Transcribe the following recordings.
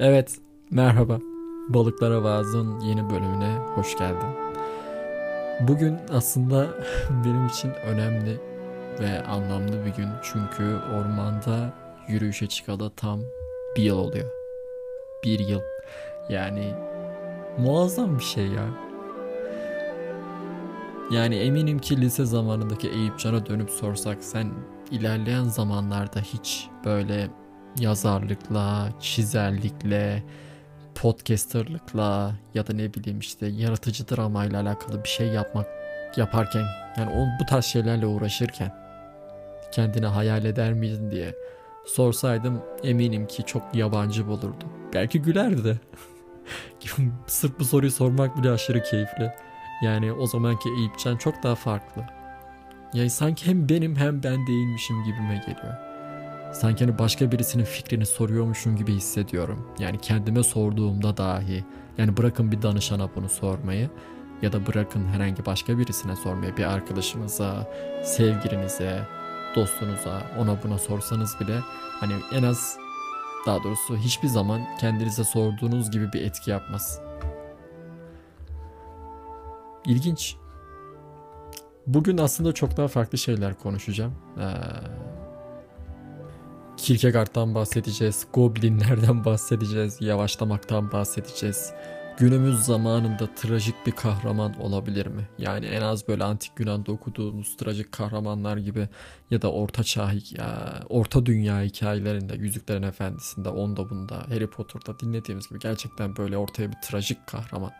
Evet, merhaba. Balıklara Vaaz'ın yeni bölümüne hoş geldin. Bugün aslında benim için önemli ve anlamlı bir gün. Çünkü ormanda yürüyüşe çıkalı tam bir yıl oluyor. Bir yıl. Yani muazzam bir şey ya. Yani eminim ki lise zamanındaki Eyüp dönüp sorsak sen ilerleyen zamanlarda hiç böyle yazarlıkla, çizerlikle, podcasterlıkla ya da ne bileyim işte yaratıcı dramayla alakalı bir şey yapmak yaparken yani o bu tarz şeylerle uğraşırken kendine hayal eder miydin diye sorsaydım eminim ki çok yabancı bulurdu. Belki gülerdi. Sırf bu soruyu sormak bile aşırı keyifli. Yani o zamanki Eyüpcan çok daha farklı. Yani sanki hem benim hem ben değilmişim gibime geliyor. Sanki hani başka birisinin fikrini soruyormuşum gibi hissediyorum. Yani kendime sorduğumda dahi. Yani bırakın bir danışana bunu sormayı ya da bırakın herhangi başka birisine sormayı. Bir arkadaşınıza, sevgilinize, dostunuza, ona buna sorsanız bile hani en az daha doğrusu hiçbir zaman kendinize sorduğunuz gibi bir etki yapmaz. İlginç. Bugün aslında çok daha farklı şeyler konuşacağım. Ee, Kierkegaard'dan bahsedeceğiz, goblinlerden bahsedeceğiz, yavaşlamaktan bahsedeceğiz. Günümüz zamanında trajik bir kahraman olabilir mi? Yani en az böyle antik Yunan'da okuduğumuz trajik kahramanlar gibi ya da orta çağ, ya, orta dünya hikayelerinde, Yüzüklerin Efendisi'nde, onda bunda, Harry Potter'da dinlediğimiz gibi gerçekten böyle ortaya bir trajik kahraman.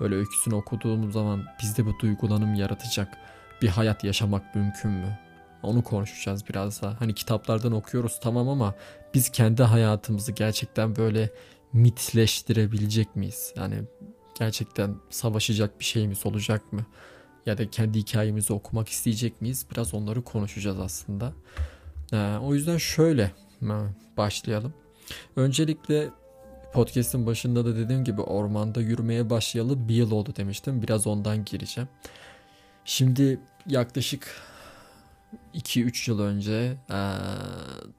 Böyle öyküsünü okuduğumuz zaman bizde bu duygulanım yaratacak bir hayat yaşamak mümkün mü? Onu konuşacağız biraz da. Hani kitaplardan okuyoruz tamam ama biz kendi hayatımızı gerçekten böyle mitleştirebilecek miyiz? Yani gerçekten savaşacak bir şeyimiz olacak mı? Ya da kendi hikayemizi okumak isteyecek miyiz? Biraz onları konuşacağız aslında. Ee, o yüzden şöyle başlayalım. Öncelikle podcast'ın başında da dediğim gibi ormanda yürümeye başlayalı bir yıl oldu demiştim. Biraz ondan gireceğim. Şimdi yaklaşık 2-3 yıl önce e,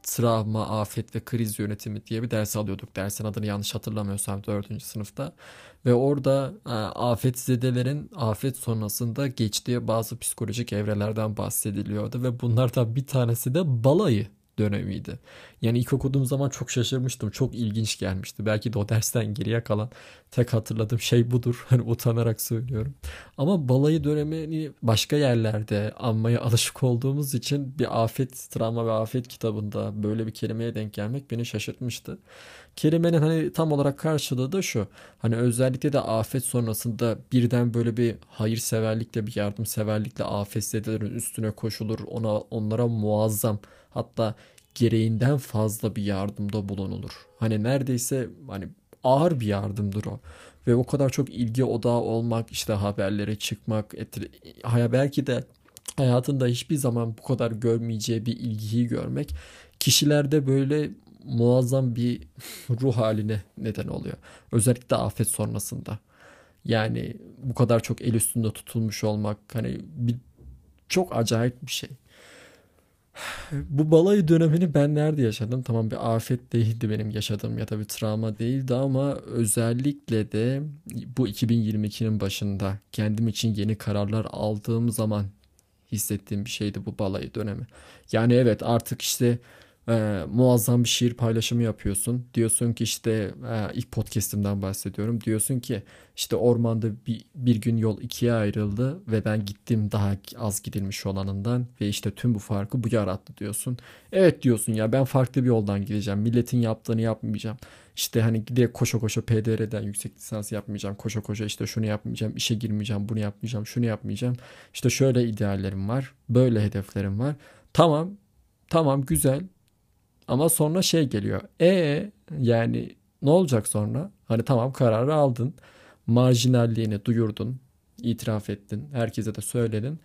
travma, afet ve kriz yönetimi diye bir ders alıyorduk. Dersin adını yanlış hatırlamıyorsam 4. sınıfta. Ve orada e, afet zedelerin afet sonrasında geçtiği bazı psikolojik evrelerden bahsediliyordu. Ve bunlardan bir tanesi de balayı dönemiydi. Yani ilk okuduğum zaman çok şaşırmıştım. Çok ilginç gelmişti. Belki de o dersten geriye kalan tek hatırladığım şey budur. Hani utanarak söylüyorum. Ama balayı dönemini başka yerlerde anmaya alışık olduğumuz için bir afet, travma ve afet kitabında böyle bir kelimeye denk gelmek beni şaşırtmıştı. Kelimenin hani tam olarak karşılığı da şu. Hani özellikle de afet sonrasında birden böyle bir hayırseverlikle bir yardımseverlikle afetzedelerin üstüne koşulur. Ona onlara muazzam hatta gereğinden fazla bir yardımda bulunulur. Hani neredeyse hani ağır bir yardımdır o. Ve o kadar çok ilgi odağı olmak, işte haberlere çıkmak, belki de hayatında hiçbir zaman bu kadar görmeyeceği bir ilgiyi görmek kişilerde böyle muazzam bir ruh haline neden oluyor. Özellikle afet sonrasında. Yani bu kadar çok el üstünde tutulmuş olmak hani bir, çok acayip bir şey. Bu balayı dönemini ben nerede yaşadım? Tamam bir afet değildi benim yaşadığım ya da bir travma değildi ama özellikle de bu 2022'nin başında kendim için yeni kararlar aldığım zaman hissettiğim bir şeydi bu balayı dönemi. Yani evet artık işte e, muazzam bir şiir paylaşımı yapıyorsun. Diyorsun ki işte e, ilk podcastimden bahsediyorum. Diyorsun ki işte ormanda bir, bir gün yol ikiye ayrıldı ve ben gittim daha az gidilmiş olanından ve işte tüm bu farkı bu yarattı diyorsun. Evet diyorsun ya ben farklı bir yoldan gideceğim. Milletin yaptığını yapmayacağım. İşte hani direkt koşa koşa PDR'den yüksek lisans yapmayacağım. Koşa koşa işte şunu yapmayacağım, işe girmeyeceğim, bunu yapmayacağım, şunu yapmayacağım. İşte şöyle ideallerim var, böyle hedeflerim var. Tamam, tamam güzel ama sonra şey geliyor. E yani ne olacak sonra? Hani tamam kararı aldın. Marjinalliğini duyurdun. itiraf ettin. Herkese de söyledin.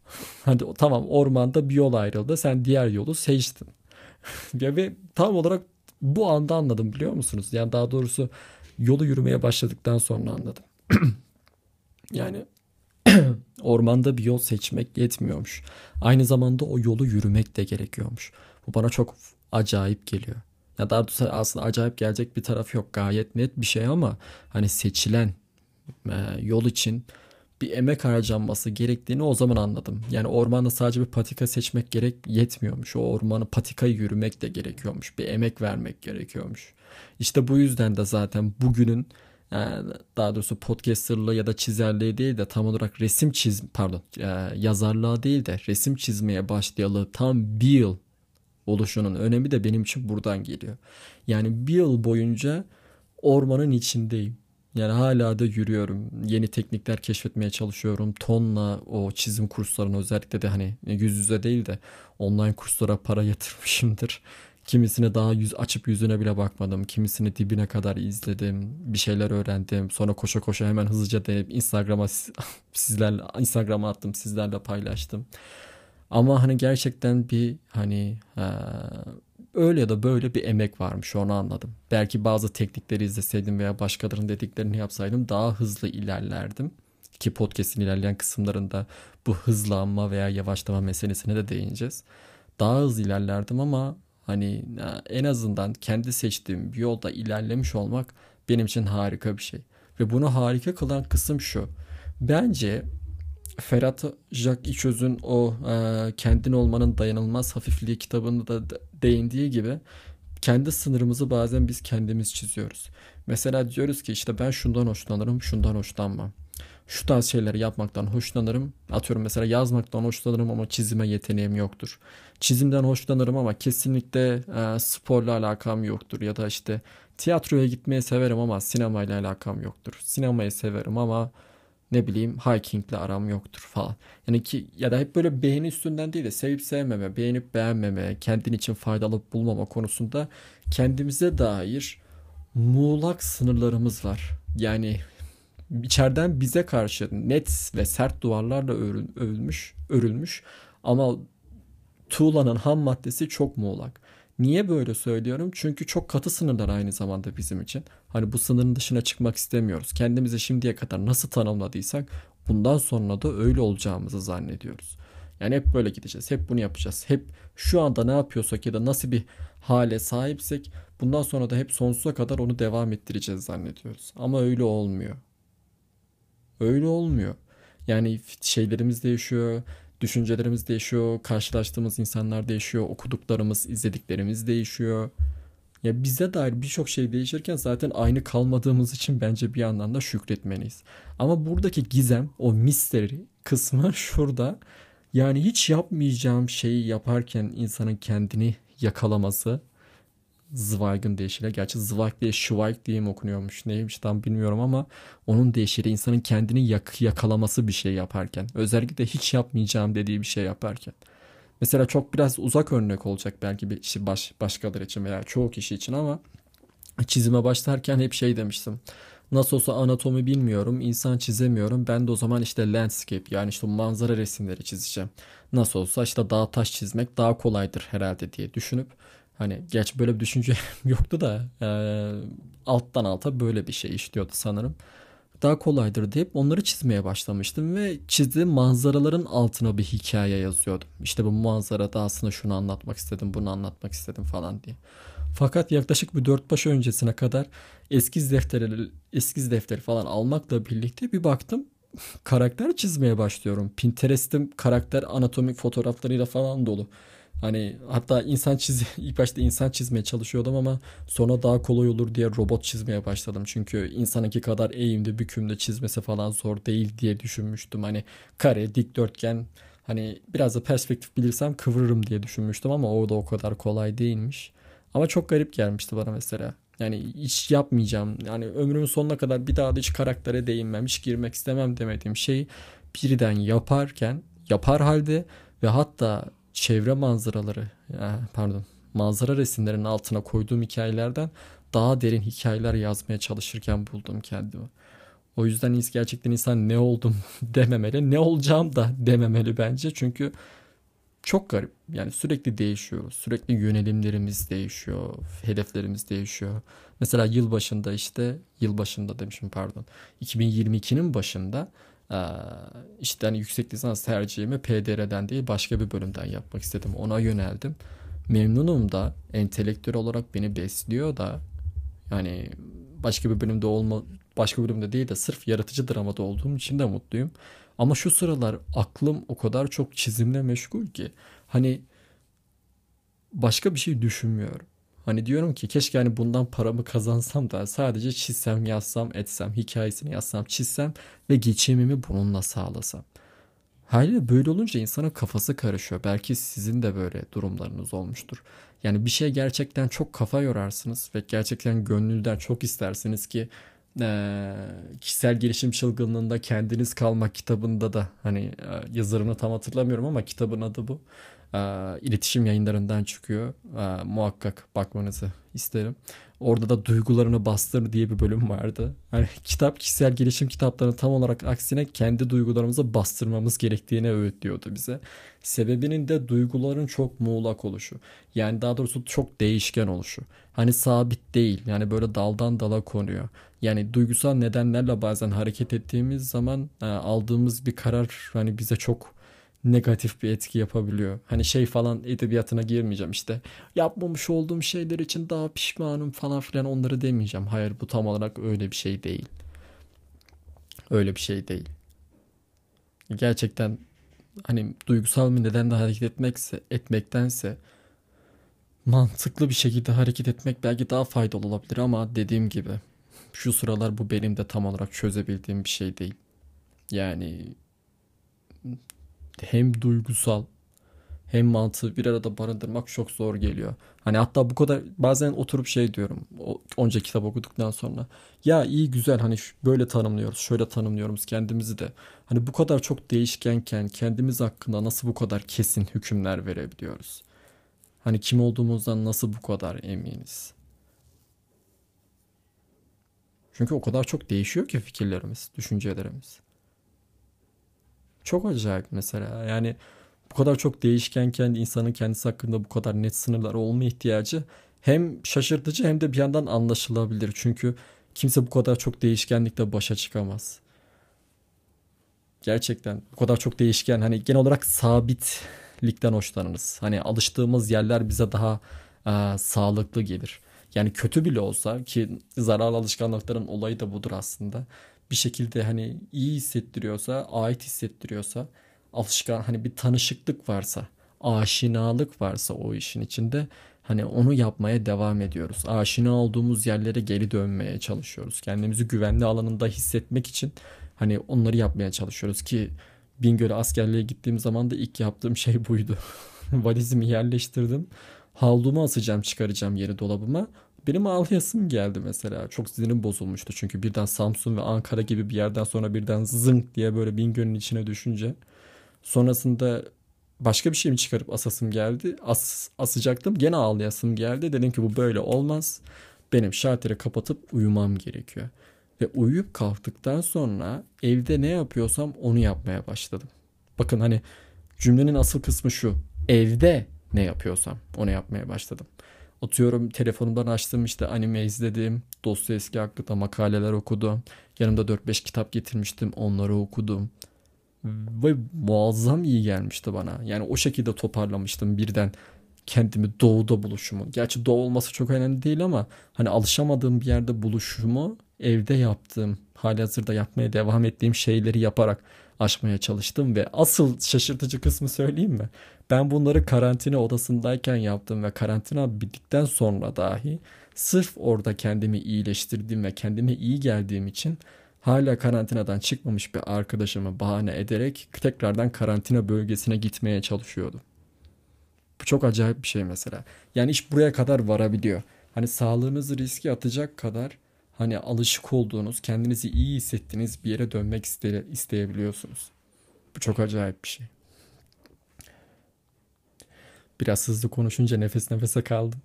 Hadi tamam ormanda bir yol ayrıldı. Sen diğer yolu seçtin. ya ve tam olarak bu anda anladım biliyor musunuz? Yani daha doğrusu yolu yürümeye başladıktan sonra anladım. yani ormanda bir yol seçmek yetmiyormuş. Aynı zamanda o yolu yürümek de gerekiyormuş. Bu bana çok acayip geliyor. Ya daha doğrusu aslında acayip gelecek bir taraf yok. Gayet net bir şey ama hani seçilen e, yol için bir emek harcanması gerektiğini o zaman anladım. Yani ormanda sadece bir patika seçmek gerek yetmiyormuş. O ormanı patikayı yürümek de gerekiyormuş. Bir emek vermek gerekiyormuş. İşte bu yüzden de zaten bugünün yani daha doğrusu podcasterlığı ya da çizerliği değil de tam olarak resim çiz pardon e, yazarlığa değil de resim çizmeye başlayalı tam bir yıl oluşunun önemi de benim için buradan geliyor. Yani bir yıl boyunca ormanın içindeyim. Yani hala da yürüyorum. Yeni teknikler keşfetmeye çalışıyorum. Tonla o çizim kurslarına özellikle de hani yüz yüze değil de online kurslara para yatırmışımdır. Kimisine daha yüz açıp yüzüne bile bakmadım. Kimisini dibine kadar izledim. Bir şeyler öğrendim. Sonra koşa koşa hemen hızlıca denip Instagram'a sizlerle Instagram'a attım. Sizlerle paylaştım. Ama hani gerçekten bir hani öyle ya da böyle bir emek varmış onu anladım. Belki bazı teknikleri izleseydim veya başkalarının dediklerini yapsaydım daha hızlı ilerlerdim. Ki podcast'in ilerleyen kısımlarında bu hızlanma veya yavaşlama meselesine de değineceğiz. Daha hızlı ilerlerdim ama hani en azından kendi seçtiğim bir yolda ilerlemiş olmak benim için harika bir şey. Ve bunu harika kılan kısım şu. Bence Ferhat Jacques İçöz'ün o e, kendin olmanın dayanılmaz hafifliği kitabında da değindiği gibi kendi sınırımızı bazen biz kendimiz çiziyoruz. Mesela diyoruz ki işte ben şundan hoşlanırım, şundan hoşlanmam. Şu tarz şeyleri yapmaktan hoşlanırım. Atıyorum mesela yazmaktan hoşlanırım ama çizime yeteneğim yoktur. Çizimden hoşlanırım ama kesinlikle e, sporla alakam yoktur. Ya da işte tiyatroya gitmeyi severim ama sinemayla alakam yoktur. Sinemayı severim ama ne bileyim hikingle aram yoktur falan. Yani ki ya da hep böyle beğeni üstünden değil de sevip sevmeme, beğenip beğenmeme, kendin için faydalı bulmama konusunda kendimize dair muğlak sınırlarımız var. Yani içeriden bize karşı net ve sert duvarlarla örülmüş, örülmüş ama tuğlanın ham maddesi çok muğlak. Niye böyle söylüyorum? Çünkü çok katı sınırlar aynı zamanda bizim için. Hani bu sınırın dışına çıkmak istemiyoruz. Kendimizi şimdiye kadar nasıl tanımladıysak bundan sonra da öyle olacağımızı zannediyoruz. Yani hep böyle gideceğiz. Hep bunu yapacağız. Hep şu anda ne yapıyorsak ya da nasıl bir hale sahipsek bundan sonra da hep sonsuza kadar onu devam ettireceğiz zannediyoruz. Ama öyle olmuyor. Öyle olmuyor. Yani şeylerimiz değişiyor, düşüncelerimiz değişiyor, karşılaştığımız insanlar değişiyor, okuduklarımız, izlediklerimiz değişiyor. Ya bize dair birçok şey değişirken zaten aynı kalmadığımız için bence bir yandan da şükretmeliyiz. Ama buradaki gizem, o mystery kısmı şurada. Yani hiç yapmayacağım şeyi yaparken insanın kendini yakalaması Zweig'ın değişiyle. Gerçi Zweig diye Schweig diye mi okunuyormuş neymiş tam bilmiyorum ama onun değişiri insanın kendini yak yakalaması bir şey yaparken. Özellikle hiç yapmayacağım dediği bir şey yaparken. Mesela çok biraz uzak örnek olacak belki bir kişi baş, başkaları için veya çoğu kişi için ama çizime başlarken hep şey demiştim. Nasıl olsa anatomi bilmiyorum, insan çizemiyorum. Ben de o zaman işte landscape yani işte manzara resimleri çizeceğim. Nasıl olsa işte dağ taş çizmek daha kolaydır herhalde diye düşünüp Hani geç böyle bir düşünce yoktu da e, alttan alta böyle bir şey işliyordu sanırım. Daha kolaydır deyip onları çizmeye başlamıştım ve çizdiğim manzaraların altına bir hikaye yazıyordum. İşte bu manzarada aslında şunu anlatmak istedim, bunu anlatmak istedim falan diye. Fakat yaklaşık bir dört baş öncesine kadar eskiz defteri, eskiz defteri falan almakla birlikte bir baktım karakter çizmeye başlıyorum. Pinterest'im karakter anatomik fotoğraflarıyla falan dolu. Hani hatta insan çiz ilk başta insan çizmeye çalışıyordum ama sonra daha kolay olur diye robot çizmeye başladım. Çünkü insanınki kadar eğimde bükümde çizmesi falan zor değil diye düşünmüştüm. Hani kare, dikdörtgen hani biraz da perspektif bilirsem kıvırırım diye düşünmüştüm ama o da o kadar kolay değilmiş. Ama çok garip gelmişti bana mesela. Yani hiç yapmayacağım. Yani ömrümün sonuna kadar bir daha da hiç karaktere değinmem, hiç girmek istemem demediğim şeyi birden yaparken, yapar halde ve hatta çevre manzaraları pardon manzara resimlerinin altına koyduğum hikayelerden daha derin hikayeler yazmaya çalışırken buldum kendimi. O yüzden gerçekten insan ne oldum dememeli, ne olacağım da dememeli bence. Çünkü çok garip. Yani sürekli değişiyoruz. Sürekli yönelimlerimiz değişiyor. Hedeflerimiz değişiyor. Mesela yıl başında işte yıl başında demişim pardon. 2022'nin başında işte hani yüksek lisans tercihimi PDR'den değil başka bir bölümden yapmak istedim. Ona yöneldim. memnunum da entelektüel olarak beni besliyor da yani başka bir bölümde olma başka bir bölümde değil de sırf yaratıcı dramada olduğum için de mutluyum. Ama şu sıralar aklım o kadar çok çizimle meşgul ki hani başka bir şey düşünmüyorum. Hani diyorum ki keşke hani bundan paramı kazansam da sadece çizsem, yazsam, etsem, hikayesini yazsam, çizsem ve geçimimi bununla sağlasam. Haliyle böyle olunca insanın kafası karışıyor. Belki sizin de böyle durumlarınız olmuştur. Yani bir şey gerçekten çok kafa yorarsınız ve gerçekten gönlünüzden çok istersiniz ki e, kişisel gelişim çılgınlığında kendiniz kalmak kitabında da hani e, yazarını tam hatırlamıyorum ama kitabın adı bu. E, iletişim yayınlarından çıkıyor. E, muhakkak bakmanızı isterim. Orada da duygularını bastır diye bir bölüm vardı. Hani kitap kişisel gelişim kitaplarının tam olarak aksine kendi duygularımızı bastırmamız gerektiğini öğütlüyordu bize. Sebebinin de duyguların çok muğlak oluşu. Yani daha doğrusu çok değişken oluşu. Hani sabit değil. Yani böyle daldan dala konuyor. Yani duygusal nedenlerle bazen hareket ettiğimiz zaman e, aldığımız bir karar hani bize çok negatif bir etki yapabiliyor. Hani şey falan edebiyatına girmeyeceğim işte. Yapmamış olduğum şeyler için daha pişmanım falan filan onları demeyeceğim. Hayır bu tam olarak öyle bir şey değil. Öyle bir şey değil. Gerçekten hani duygusal bir nedenle hareket etmekse etmektense mantıklı bir şekilde hareket etmek belki daha faydalı olabilir ama dediğim gibi şu sıralar bu benim de tam olarak çözebildiğim bir şey değil. Yani hem duygusal hem mantığı bir arada barındırmak çok zor geliyor. Hani hatta bu kadar bazen oturup şey diyorum onca kitap okuduktan sonra ya iyi güzel hani böyle tanımlıyoruz şöyle tanımlıyoruz kendimizi de hani bu kadar çok değişkenken kendimiz hakkında nasıl bu kadar kesin hükümler verebiliyoruz? Hani kim olduğumuzdan nasıl bu kadar eminiz? Çünkü o kadar çok değişiyor ki fikirlerimiz, düşüncelerimiz. Çok acayip mesela. Yani bu kadar çok değişkenken insanın kendisi hakkında bu kadar net sınırlar olma ihtiyacı hem şaşırtıcı hem de bir yandan anlaşılabilir. Çünkü kimse bu kadar çok değişkenlikle başa çıkamaz. Gerçekten bu kadar çok değişken hani genel olarak sabitlikten hoşlanırız. Hani alıştığımız yerler bize daha e, sağlıklı gelir. Yani kötü bile olsa ki zararlı alışkanlıkların olayı da budur aslında bir şekilde hani iyi hissettiriyorsa, ait hissettiriyorsa, alışkan hani bir tanışıklık varsa, aşinalık varsa o işin içinde hani onu yapmaya devam ediyoruz. Aşina olduğumuz yerlere geri dönmeye çalışıyoruz. Kendimizi güvenli alanında hissetmek için hani onları yapmaya çalışıyoruz ki Bingöl'e askerliğe gittiğim zaman da ilk yaptığım şey buydu. Valizimi yerleştirdim. Havlumu asacağım çıkaracağım yeri dolabıma. Benim ağlayasım geldi mesela. Çok sinirim bozulmuştu çünkü birden Samsun ve Ankara gibi bir yerden sonra birden zınk diye böyle Bingöl'ün içine düşünce. Sonrasında başka bir şey mi çıkarıp asasım geldi. As, asacaktım gene ağlayasım geldi. Dedim ki bu böyle olmaz. Benim şalteri kapatıp uyumam gerekiyor. Ve uyuyup kalktıktan sonra evde ne yapıyorsam onu yapmaya başladım. Bakın hani cümlenin asıl kısmı şu. Evde ne yapıyorsam onu yapmaya başladım. Atıyorum telefonumdan açtım işte anime izledim. Dostoyevski hakkında makaleler okudum. Yanımda 4-5 kitap getirmiştim. Onları okudum. Ve muazzam iyi gelmişti bana. Yani o şekilde toparlamıştım birden kendimi doğuda buluşumu. Gerçi doğu olması çok önemli değil ama hani alışamadığım bir yerde buluşumu evde yaptığım, hali hazırda yapmaya devam ettiğim şeyleri yaparak aşmaya çalıştım ve asıl şaşırtıcı kısmı söyleyeyim mi? Ben bunları karantina odasındayken yaptım ve karantina bittikten sonra dahi sırf orada kendimi iyileştirdiğim ve kendime iyi geldiğim için hala karantinadan çıkmamış bir arkadaşımı bahane ederek tekrardan karantina bölgesine gitmeye çalışıyordum. Bu çok acayip bir şey mesela. Yani iş buraya kadar varabiliyor. Hani sağlığınızı riske atacak kadar hani alışık olduğunuz, kendinizi iyi hissettiğiniz bir yere dönmek iste isteyebiliyorsunuz. Bu çok acayip bir şey. Biraz hızlı konuşunca nefes nefese kaldım.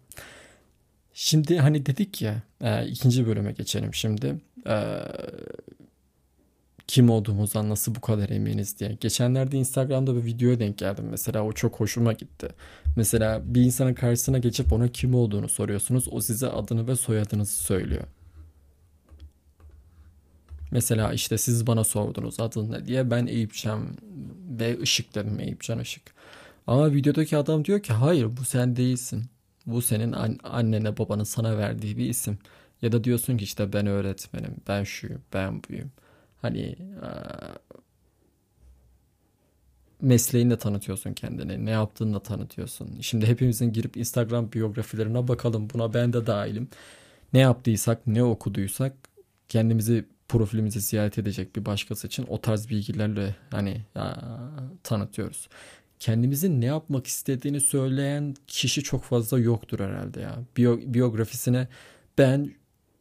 Şimdi hani dedik ya e, ikinci bölüme geçelim şimdi. E, kim olduğumuzdan nasıl bu kadar eminiz diye. Geçenlerde Instagram'da bir videoya denk geldim. Mesela o çok hoşuma gitti. Mesela bir insanın karşısına geçip ona kim olduğunu soruyorsunuz. O size adını ve soyadınızı söylüyor. Mesela işte siz bana sordunuz adın ne diye ben Eyüpcan ve Işık dedim Eyüpcan Işık. Ama videodaki adam diyor ki hayır bu sen değilsin. Bu senin an- annene babanın sana verdiği bir isim. Ya da diyorsun ki işte ben öğretmenim, ben şuyum, ben buyum. Hani eee, mesleğinle tanıtıyorsun kendini, ne yaptığını da tanıtıyorsun. Şimdi hepimizin girip Instagram biyografilerine bakalım. Buna ben de dahilim. Ne yaptıysak, ne okuduysak kendimizi profilimizi ziyaret edecek bir başkası için o tarz bilgilerle hani ya, tanıtıyoruz. Kendimizin ne yapmak istediğini söyleyen kişi çok fazla yoktur herhalde ya. Biyo, biyografisine ben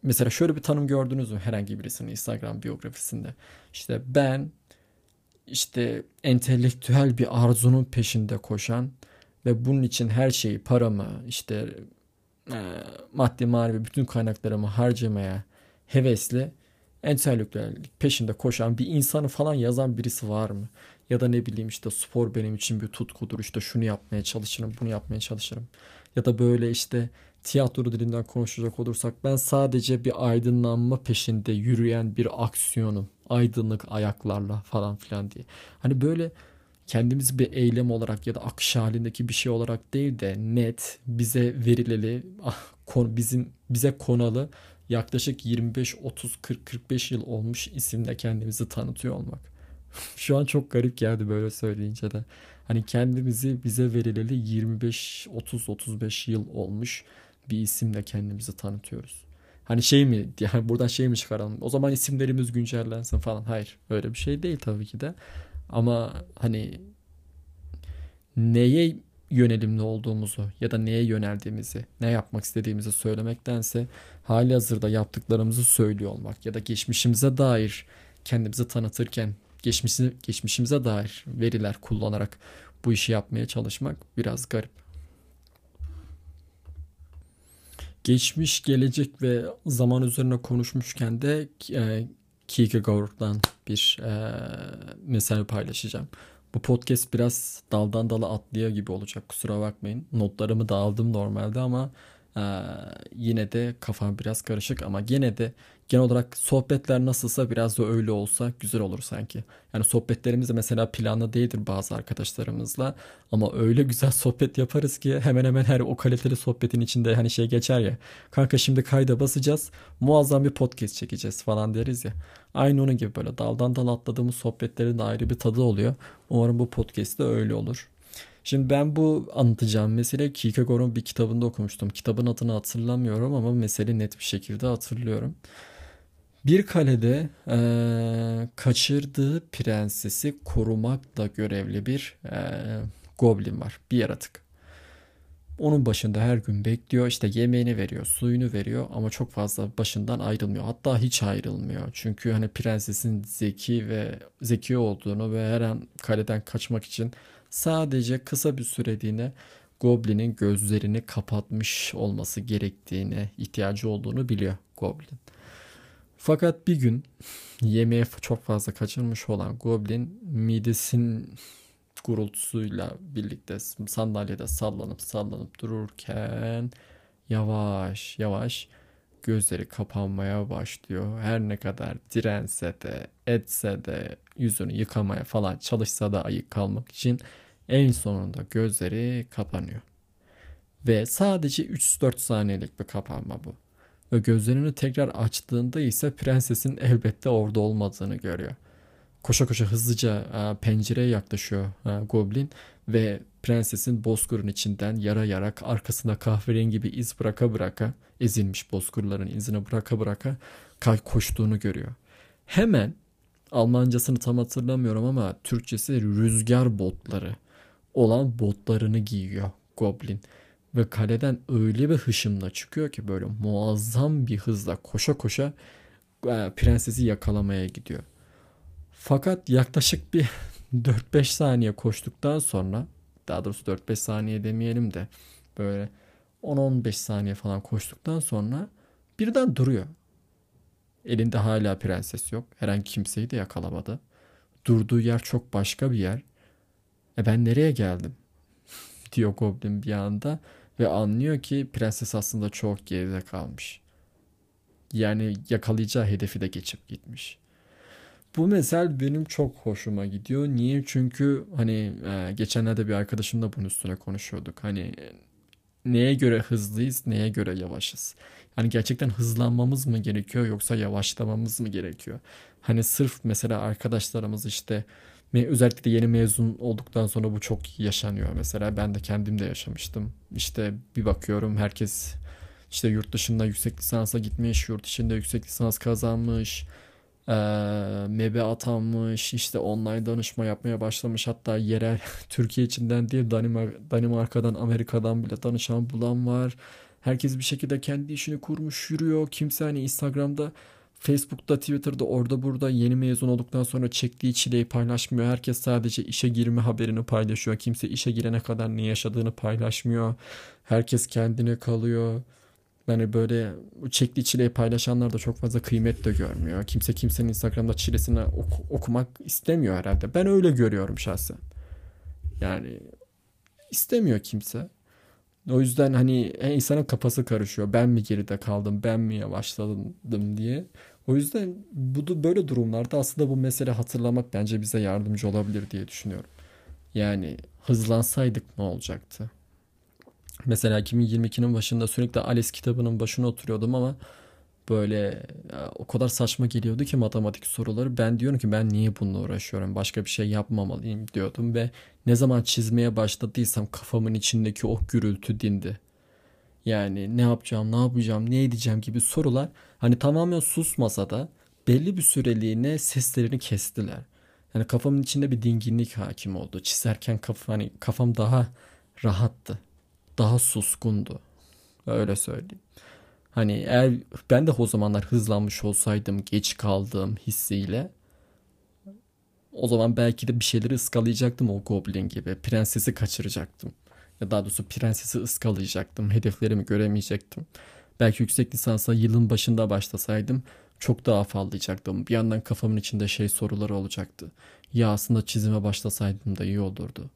mesela şöyle bir tanım gördünüz mü herhangi birisinin Instagram biyografisinde? İşte ben işte entelektüel bir arzunun peşinde koşan ve bunun için her şeyi paramı işte e, maddi manevi bütün kaynaklarımı harcamaya hevesli entelektüellik peşinde koşan bir insanı falan yazan birisi var mı? Ya da ne bileyim işte spor benim için bir tutkudur işte şunu yapmaya çalışırım bunu yapmaya çalışırım. Ya da böyle işte tiyatro dilinden konuşacak olursak ben sadece bir aydınlanma peşinde yürüyen bir aksiyonum. Aydınlık ayaklarla falan filan diye. Hani böyle kendimizi bir eylem olarak ya da akış halindeki bir şey olarak değil de net bize verileli ah, bizim bize konalı yaklaşık 25 30 40 45 yıl olmuş isimle kendimizi tanıtıyor olmak. Şu an çok garip geldi böyle söyleyince de. Hani kendimizi bize verileli 25 30 35 yıl olmuş bir isimle kendimizi tanıtıyoruz. Hani şey mi yani buradan şey mi çıkaralım? O zaman isimlerimiz güncellensin falan. Hayır, öyle bir şey değil tabii ki de. Ama hani neye yönelimli olduğumuzu ya da neye yöneldiğimizi, ne yapmak istediğimizi söylemektense hali hazırda yaptıklarımızı söylüyor olmak ya da geçmişimize dair kendimizi tanıtırken geçmişi, geçmişimize dair veriler kullanarak bu işi yapmaya çalışmak biraz garip. Geçmiş, gelecek ve zaman üzerine konuşmuşken de e, Kierkegaard'dan bir e, mesele paylaşacağım. Bu podcast biraz daldan dala atlıyor gibi olacak kusura bakmayın. Notlarımı da aldım normalde ama ee, yine de kafam biraz karışık ama gene de genel olarak sohbetler nasılsa biraz da öyle olsa güzel olur sanki. Yani sohbetlerimiz de mesela planlı değildir bazı arkadaşlarımızla ama öyle güzel sohbet yaparız ki hemen hemen her o kaliteli sohbetin içinde hani şey geçer ya. Kanka şimdi kayda basacağız muazzam bir podcast çekeceğiz falan deriz ya. Aynı onun gibi böyle daldan dal atladığımız sohbetlerin de ayrı bir tadı oluyor. Umarım bu podcast de öyle olur. Şimdi ben bu anlatacağım mesele Kierkegaard'un bir kitabında okumuştum. Kitabın adını hatırlamıyorum ama mesele net bir şekilde hatırlıyorum. Bir kalede e, kaçırdığı prensesi korumakla görevli bir e, goblin var. Bir yaratık. Onun başında her gün bekliyor. işte yemeğini veriyor, suyunu veriyor ama çok fazla başından ayrılmıyor. Hatta hiç ayrılmıyor. Çünkü hani prensesin zeki ve zeki olduğunu ve her an kaleden kaçmak için sadece kısa bir süreliğine Goblin'in gözlerini kapatmış olması gerektiğine ihtiyacı olduğunu biliyor Goblin. Fakat bir gün yemeğe çok fazla kaçırmış olan Goblin midesin gurultusuyla birlikte sandalyede sallanıp sallanıp dururken yavaş yavaş gözleri kapanmaya başlıyor. Her ne kadar dirense de etse de yüzünü yıkamaya falan çalışsa da ayık kalmak için en sonunda gözleri kapanıyor. Ve sadece 3-4 saniyelik bir kapanma bu. Ve gözlerini tekrar açtığında ise prensesin elbette orada olmadığını görüyor. Koşa koşa hızlıca e, pencereye yaklaşıyor e, Goblin ve prensesin bozkırın içinden yara yarak arkasında kahverengi bir iz bıraka bıraka ezilmiş bozkırların izine bıraka bıraka koştuğunu görüyor. Hemen Almancasını tam hatırlamıyorum ama Türkçesi rüzgar botları olan botlarını giyiyor Goblin. Ve kaleden öyle bir hışımla çıkıyor ki böyle muazzam bir hızla koşa koşa e, prensesi yakalamaya gidiyor. Fakat yaklaşık bir 4-5 saniye koştuktan sonra daha doğrusu 4-5 saniye demeyelim de böyle 10-15 saniye falan koştuktan sonra birden duruyor. Elinde hala prenses yok. Herhangi kimseyi de yakalamadı. Durduğu yer çok başka bir yer. E ben nereye geldim? diyor Goblin bir anda ve anlıyor ki prenses aslında çok geride kalmış. Yani yakalayacağı hedefi de geçip gitmiş. Bu mesel benim çok hoşuma gidiyor. Niye? Çünkü hani e, geçenlerde bir arkadaşımla bunun üstüne konuşuyorduk. Hani e, neye göre hızlıyız, neye göre yavaşız? Hani gerçekten hızlanmamız mı gerekiyor yoksa yavaşlamamız mı gerekiyor? Hani sırf mesela arkadaşlarımız işte özellikle yeni mezun olduktan sonra bu çok yaşanıyor mesela. Ben de kendim de yaşamıştım. İşte bir bakıyorum herkes işte yurt dışında yüksek lisansa gitmiş, yurt içinde yüksek lisans kazanmış, eee MEB'e atanmış, işte online danışma yapmaya başlamış. Hatta yerel Türkiye içinden değil Danimar- Danimarka'dan, Amerika'dan bile danışan bulan var. Herkes bir şekilde kendi işini kurmuş, yürüyor. Kimse hani Instagram'da, Facebook'ta, Twitter'da orada burada yeni mezun olduktan sonra çektiği çileyi paylaşmıyor. Herkes sadece işe girme haberini paylaşıyor. Kimse işe girene kadar ne yaşadığını paylaşmıyor. Herkes kendine kalıyor. Yani böyle çektiği çileyi paylaşanlar da çok fazla kıymet de görmüyor. Kimse kimsenin Instagram'da çilesini oku- okumak istemiyor herhalde. Ben öyle görüyorum şahsen. Yani istemiyor kimse. O yüzden hani e, insanın kafası karışıyor. Ben mi geride kaldım, ben mi yavaşladım diye. O yüzden bu da böyle durumlarda aslında bu mesele hatırlamak bence bize yardımcı olabilir diye düşünüyorum. Yani hızlansaydık ne olacaktı? Mesela 2022'nin başında sürekli ALES kitabının başına oturuyordum ama böyle o kadar saçma geliyordu ki matematik soruları. Ben diyorum ki ben niye bununla uğraşıyorum? Başka bir şey yapmamalıyım diyordum ve ne zaman çizmeye başladıysam kafamın içindeki o gürültü dindi. Yani ne yapacağım, ne yapacağım, ne edeceğim gibi sorular hani tamamen susmasa da belli bir süreliğine seslerini kestiler. Yani kafamın içinde bir dinginlik hakim oldu. Çizerken kafa, hani kafam daha rahattı. Daha suskundu. Öyle söyleyeyim. Hani eğer ben de o zamanlar hızlanmış olsaydım geç kaldığım hissiyle o zaman belki de bir şeyleri ıskalayacaktım o Goblin gibi. Prensesi kaçıracaktım. Ya daha doğrusu prensesi ıskalayacaktım. Hedeflerimi göremeyecektim. Belki yüksek lisansa yılın başında başlasaydım çok daha afallayacaktım. Bir yandan kafamın içinde şey soruları olacaktı. Ya aslında çizime başlasaydım da iyi olurdu.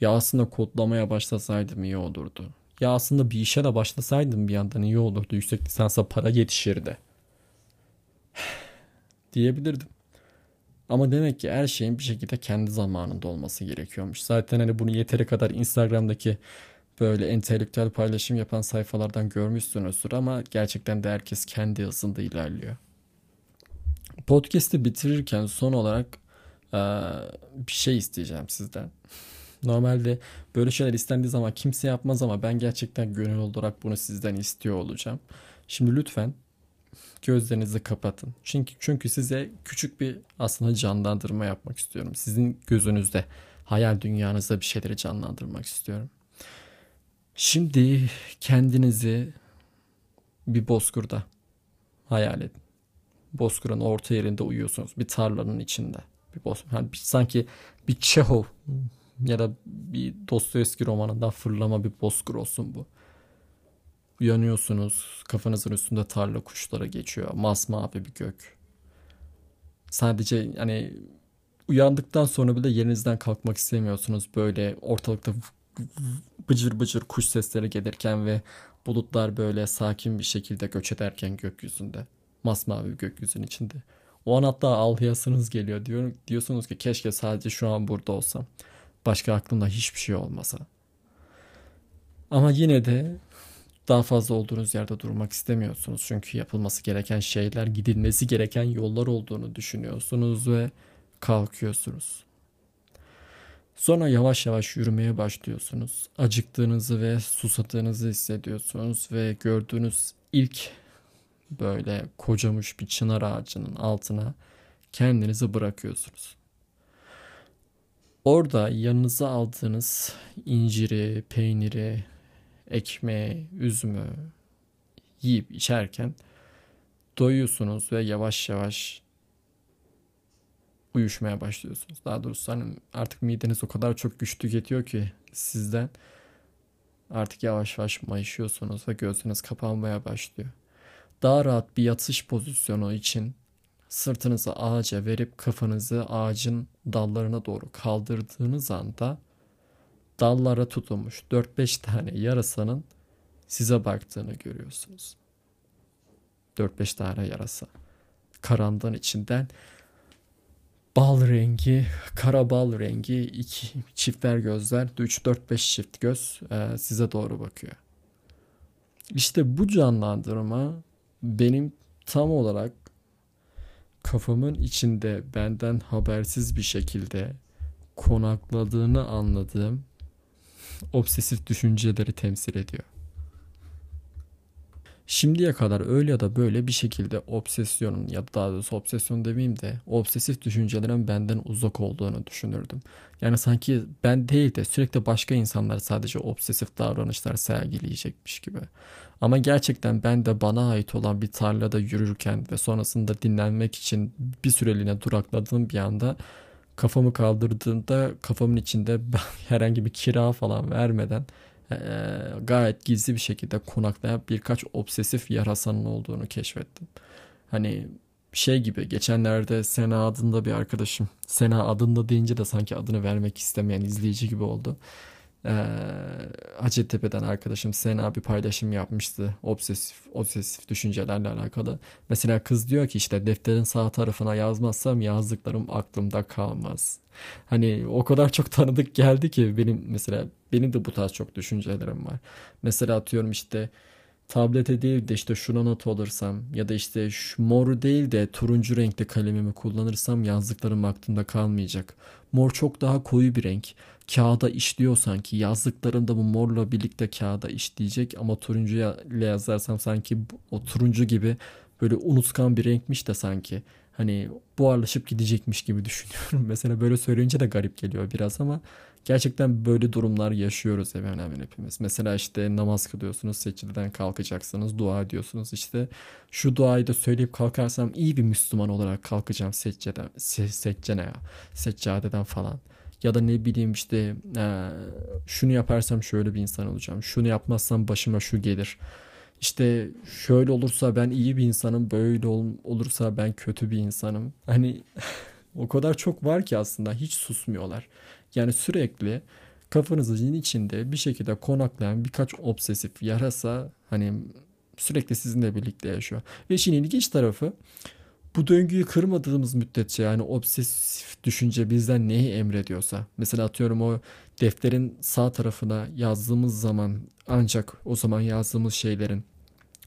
Ya aslında kodlamaya başlasaydım iyi olurdu. Ya aslında bir işe de başlasaydım bir yandan iyi olurdu. Yüksek lisansa para yetişirdi diyebilirdim. Ama demek ki her şeyin bir şekilde kendi zamanında olması gerekiyormuş. Zaten hani bunu yeteri kadar Instagram'daki böyle entelektüel paylaşım yapan sayfalardan görmüşsünüzdür ama gerçekten de herkes kendi hızında ilerliyor. Podcast'i bitirirken son olarak bir şey isteyeceğim sizden. Normalde böyle şeyler istendiği zaman kimse yapmaz ama ben gerçekten gönül olarak bunu sizden istiyor olacağım. Şimdi lütfen gözlerinizi kapatın. Çünkü çünkü size küçük bir aslında canlandırma yapmak istiyorum. Sizin gözünüzde, hayal dünyanızda bir şeyleri canlandırmak istiyorum. Şimdi kendinizi bir bozkırda hayal edin. Bozkırın orta yerinde uyuyorsunuz. Bir tarlanın içinde. Bir boz, hani bir- sanki bir Çehov ya da bir Dostoyevski romanından fırlama bir bozkır olsun bu. Uyanıyorsunuz, kafanızın üstünde tarla kuşları geçiyor. Masmavi bir gök. Sadece hani uyandıktan sonra bile yerinizden kalkmak istemiyorsunuz. Böyle ortalıkta bıcır bıcır kuş sesleri gelirken ve bulutlar böyle sakin bir şekilde göç ederken gökyüzünde. Masmavi bir gökyüzünün içinde. O an hatta ağlayasınız geliyor. Diyor, diyorsunuz ki keşke sadece şu an burada olsam. Başka aklımda hiçbir şey olmasa. Ama yine de daha fazla olduğunuz yerde durmak istemiyorsunuz. Çünkü yapılması gereken şeyler, gidilmesi gereken yollar olduğunu düşünüyorsunuz ve kalkıyorsunuz. Sonra yavaş yavaş yürümeye başlıyorsunuz. Acıktığınızı ve susadığınızı hissediyorsunuz ve gördüğünüz ilk böyle kocamış bir çınar ağacının altına kendinizi bırakıyorsunuz. Orada yanınıza aldığınız inciri, peyniri, ekmeği, üzümü yiyip içerken doyuyorsunuz ve yavaş yavaş uyuşmaya başlıyorsunuz. Daha doğrusu hani artık mideniz o kadar çok güç tüketiyor ki sizden artık yavaş yavaş mayışıyorsunuz ve gözünüz kapanmaya başlıyor. Daha rahat bir yatış pozisyonu için sırtınızı ağaca verip kafanızı ağacın dallarına doğru kaldırdığınız anda dallara tutunmuş 4-5 tane yarasanın size baktığını görüyorsunuz. 4-5 tane yarasa. Karanlığın içinden bal rengi, kara bal rengi, iki çiftler gözler, 3 4 5 çift göz e, size doğru bakıyor. İşte bu canlandırma benim tam olarak kafamın içinde benden habersiz bir şekilde konakladığını anladığım obsesif düşünceleri temsil ediyor. Şimdiye kadar öyle ya da böyle bir şekilde obsesyonun ya da daha doğrusu obsesyon demeyeyim de obsesif düşüncelerin benden uzak olduğunu düşünürdüm. Yani sanki ben değil de sürekli başka insanlar sadece obsesif davranışlar sergileyecekmiş gibi. Ama gerçekten ben de bana ait olan bir tarlada yürürken ve sonrasında dinlenmek için bir süreliğine durakladığım bir anda kafamı kaldırdığımda kafamın içinde herhangi bir kira falan vermeden e, gayet gizli bir şekilde konaklayan birkaç obsesif yarasanın olduğunu keşfettim. Hani şey gibi geçenlerde Sena adında bir arkadaşım Sena adında deyince de sanki adını vermek istemeyen izleyici gibi oldu e, Hacettepe'den arkadaşım Sena bir paylaşım yapmıştı obsesif obsesif düşüncelerle alakalı. Mesela kız diyor ki işte defterin sağ tarafına yazmazsam yazdıklarım aklımda kalmaz. Hani o kadar çok tanıdık geldi ki benim mesela benim de bu tarz çok düşüncelerim var. Mesela atıyorum işte tablete değil de işte şuna not alırsam ya da işte şu mor değil de turuncu renkli kalemimi kullanırsam yazdıklarım aklımda kalmayacak. Mor çok daha koyu bir renk. Kağıda işliyor sanki. Yazdıklarında bu morla birlikte kağıda işleyecek ama turuncuya ile yazarsam sanki o turuncu gibi böyle unutkan bir renkmiş de sanki. Hani buharlaşıp gidecekmiş gibi düşünüyorum. Mesela böyle söyleyince de garip geliyor biraz ama gerçekten böyle durumlar yaşıyoruz hemen hemen hepimiz. Mesela işte namaz kılıyorsunuz, secdeden kalkacaksınız, dua ediyorsunuz. İşte şu duayı da söyleyip kalkarsam iyi bir Müslüman olarak kalkacağım secceden, se, seccene, seccadeden falan. Ya da ne bileyim işte e, şunu yaparsam şöyle bir insan olacağım. Şunu yapmazsam başıma şu gelir. İşte şöyle olursa ben iyi bir insanım, böyle ol, olursa ben kötü bir insanım. Hani o kadar çok var ki aslında hiç susmuyorlar. Yani sürekli kafanızın içinde bir şekilde konaklayan birkaç obsesif yarasa hani sürekli sizinle birlikte yaşıyor. Ve işin ilginç tarafı bu döngüyü kırmadığımız müddetçe yani obsesif düşünce bizden neyi emrediyorsa mesela atıyorum o defterin sağ tarafına yazdığımız zaman ancak o zaman yazdığımız şeylerin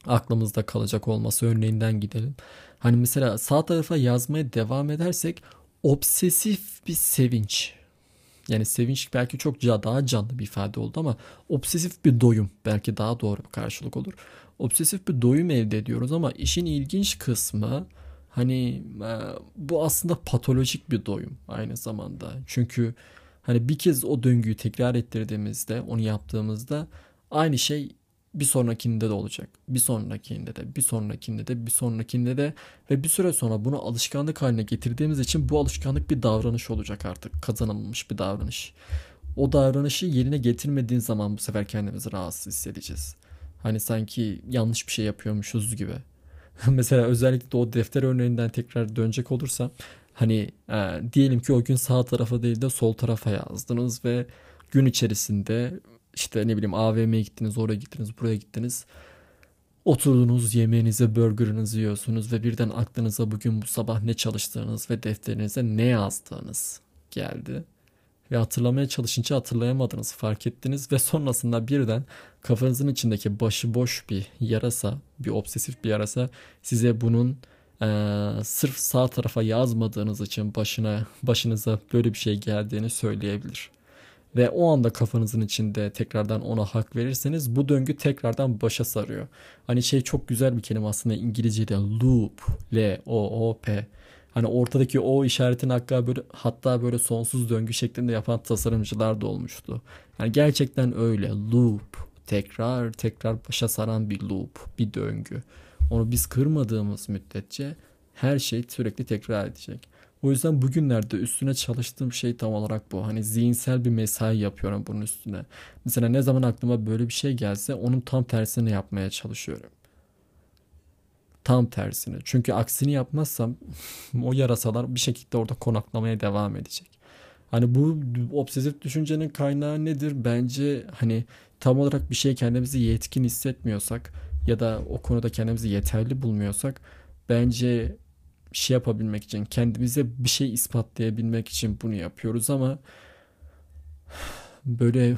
aklımızda kalacak olması örneğinden gidelim. Hani mesela sağ tarafa yazmaya devam edersek obsesif bir sevinç yani sevinç belki çok daha canlı bir ifade oldu ama obsesif bir doyum belki daha doğru bir karşılık olur. Obsesif bir doyum elde ediyoruz ama işin ilginç kısmı hani e, bu aslında patolojik bir doyum aynı zamanda. Çünkü hani bir kez o döngüyü tekrar ettirdiğimizde onu yaptığımızda aynı şey bir sonrakinde de olacak. Bir sonrakinde de, bir sonrakinde de, bir sonrakinde de ve bir süre sonra bunu alışkanlık haline getirdiğimiz için bu alışkanlık bir davranış olacak artık. Kazanılmış bir davranış. O davranışı yerine getirmediğin zaman bu sefer kendimizi rahatsız hissedeceğiz. Hani sanki yanlış bir şey yapıyormuşuz gibi. Mesela özellikle o defter örneğinden tekrar dönecek olursa hani e, diyelim ki o gün sağ tarafa değil de sol tarafa yazdınız ve gün içerisinde işte ne bileyim AVM'ye gittiniz, oraya gittiniz, buraya gittiniz. Oturdunuz yemeğinize, burgerınızı yiyorsunuz ve birden aklınıza bugün bu sabah ne çalıştığınız ve defterinize ne yazdığınız geldi. Ve hatırlamaya çalışınca hatırlayamadınız, fark ettiniz ve sonrasında birden kafanızın içindeki başıboş bir yarasa, bir obsesif bir yarasa size bunun e, sırf sağ tarafa yazmadığınız için başına başınıza böyle bir şey geldiğini söyleyebilir ve o anda kafanızın içinde tekrardan ona hak verirseniz bu döngü tekrardan başa sarıyor. Hani şey çok güzel bir kelime aslında İngilizce'de loop, L O O P. Hani ortadaki o işaretin hatta böyle hatta böyle sonsuz döngü şeklinde yapan tasarımcılar da olmuştu. Yani gerçekten öyle loop, tekrar tekrar başa saran bir loop, bir döngü. Onu biz kırmadığımız müddetçe her şey sürekli tekrar edecek. O yüzden bugünlerde üstüne çalıştığım şey tam olarak bu. Hani zihinsel bir mesai yapıyorum bunun üstüne. Mesela ne zaman aklıma böyle bir şey gelse onun tam tersini yapmaya çalışıyorum. Tam tersini. Çünkü aksini yapmazsam o yarasalar bir şekilde orada konaklamaya devam edecek. Hani bu obsesif düşüncenin kaynağı nedir? Bence hani tam olarak bir şey kendimizi yetkin hissetmiyorsak ya da o konuda kendimizi yeterli bulmuyorsak bence bir şey yapabilmek için, kendimize bir şey ispatlayabilmek için bunu yapıyoruz ama böyle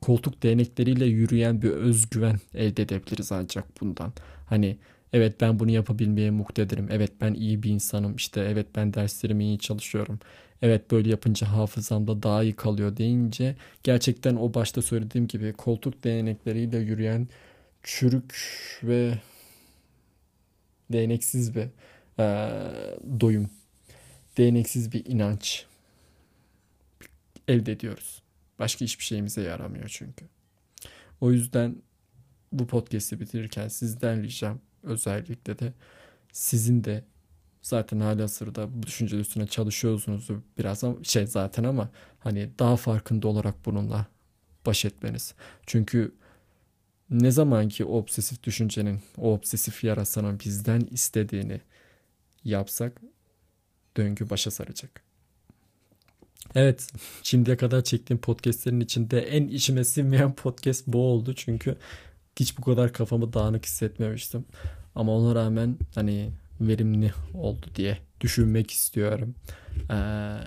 koltuk değnekleriyle yürüyen bir özgüven elde edebiliriz ancak bundan. Hani evet ben bunu yapabilmeye muktedirim. Evet ben iyi bir insanım. İşte evet ben derslerimi iyi çalışıyorum. Evet böyle yapınca hafızamda daha iyi kalıyor deyince gerçekten o başta söylediğim gibi koltuk değnekleriyle yürüyen çürük ve değneksiz bir e, doyum, değneksiz bir inanç elde ediyoruz. Başka hiçbir şeyimize yaramıyor çünkü. O yüzden bu podcast'i bitirirken sizden ricam özellikle de sizin de zaten hali sırada bu düşünce üstüne çalışıyorsunuz biraz ama şey zaten ama hani daha farkında olarak bununla baş etmeniz. Çünkü ne zaman ki obsesif düşüncenin, o obsesif yarasanın bizden istediğini yapsak döngü başa saracak. Evet, şimdiye kadar çektiğim podcastlerin içinde en içime sinmeyen podcast bu oldu. Çünkü hiç bu kadar kafamı dağınık hissetmemiştim. Ama ona rağmen hani verimli oldu diye düşünmek istiyorum. Ee,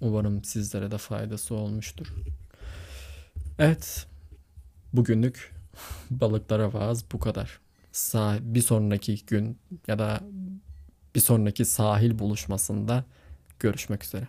umarım sizlere de faydası olmuştur. Evet, bugünlük balıklara vaaz bu kadar. Sah bir sonraki gün ya da bir sonraki sahil buluşmasında görüşmek üzere.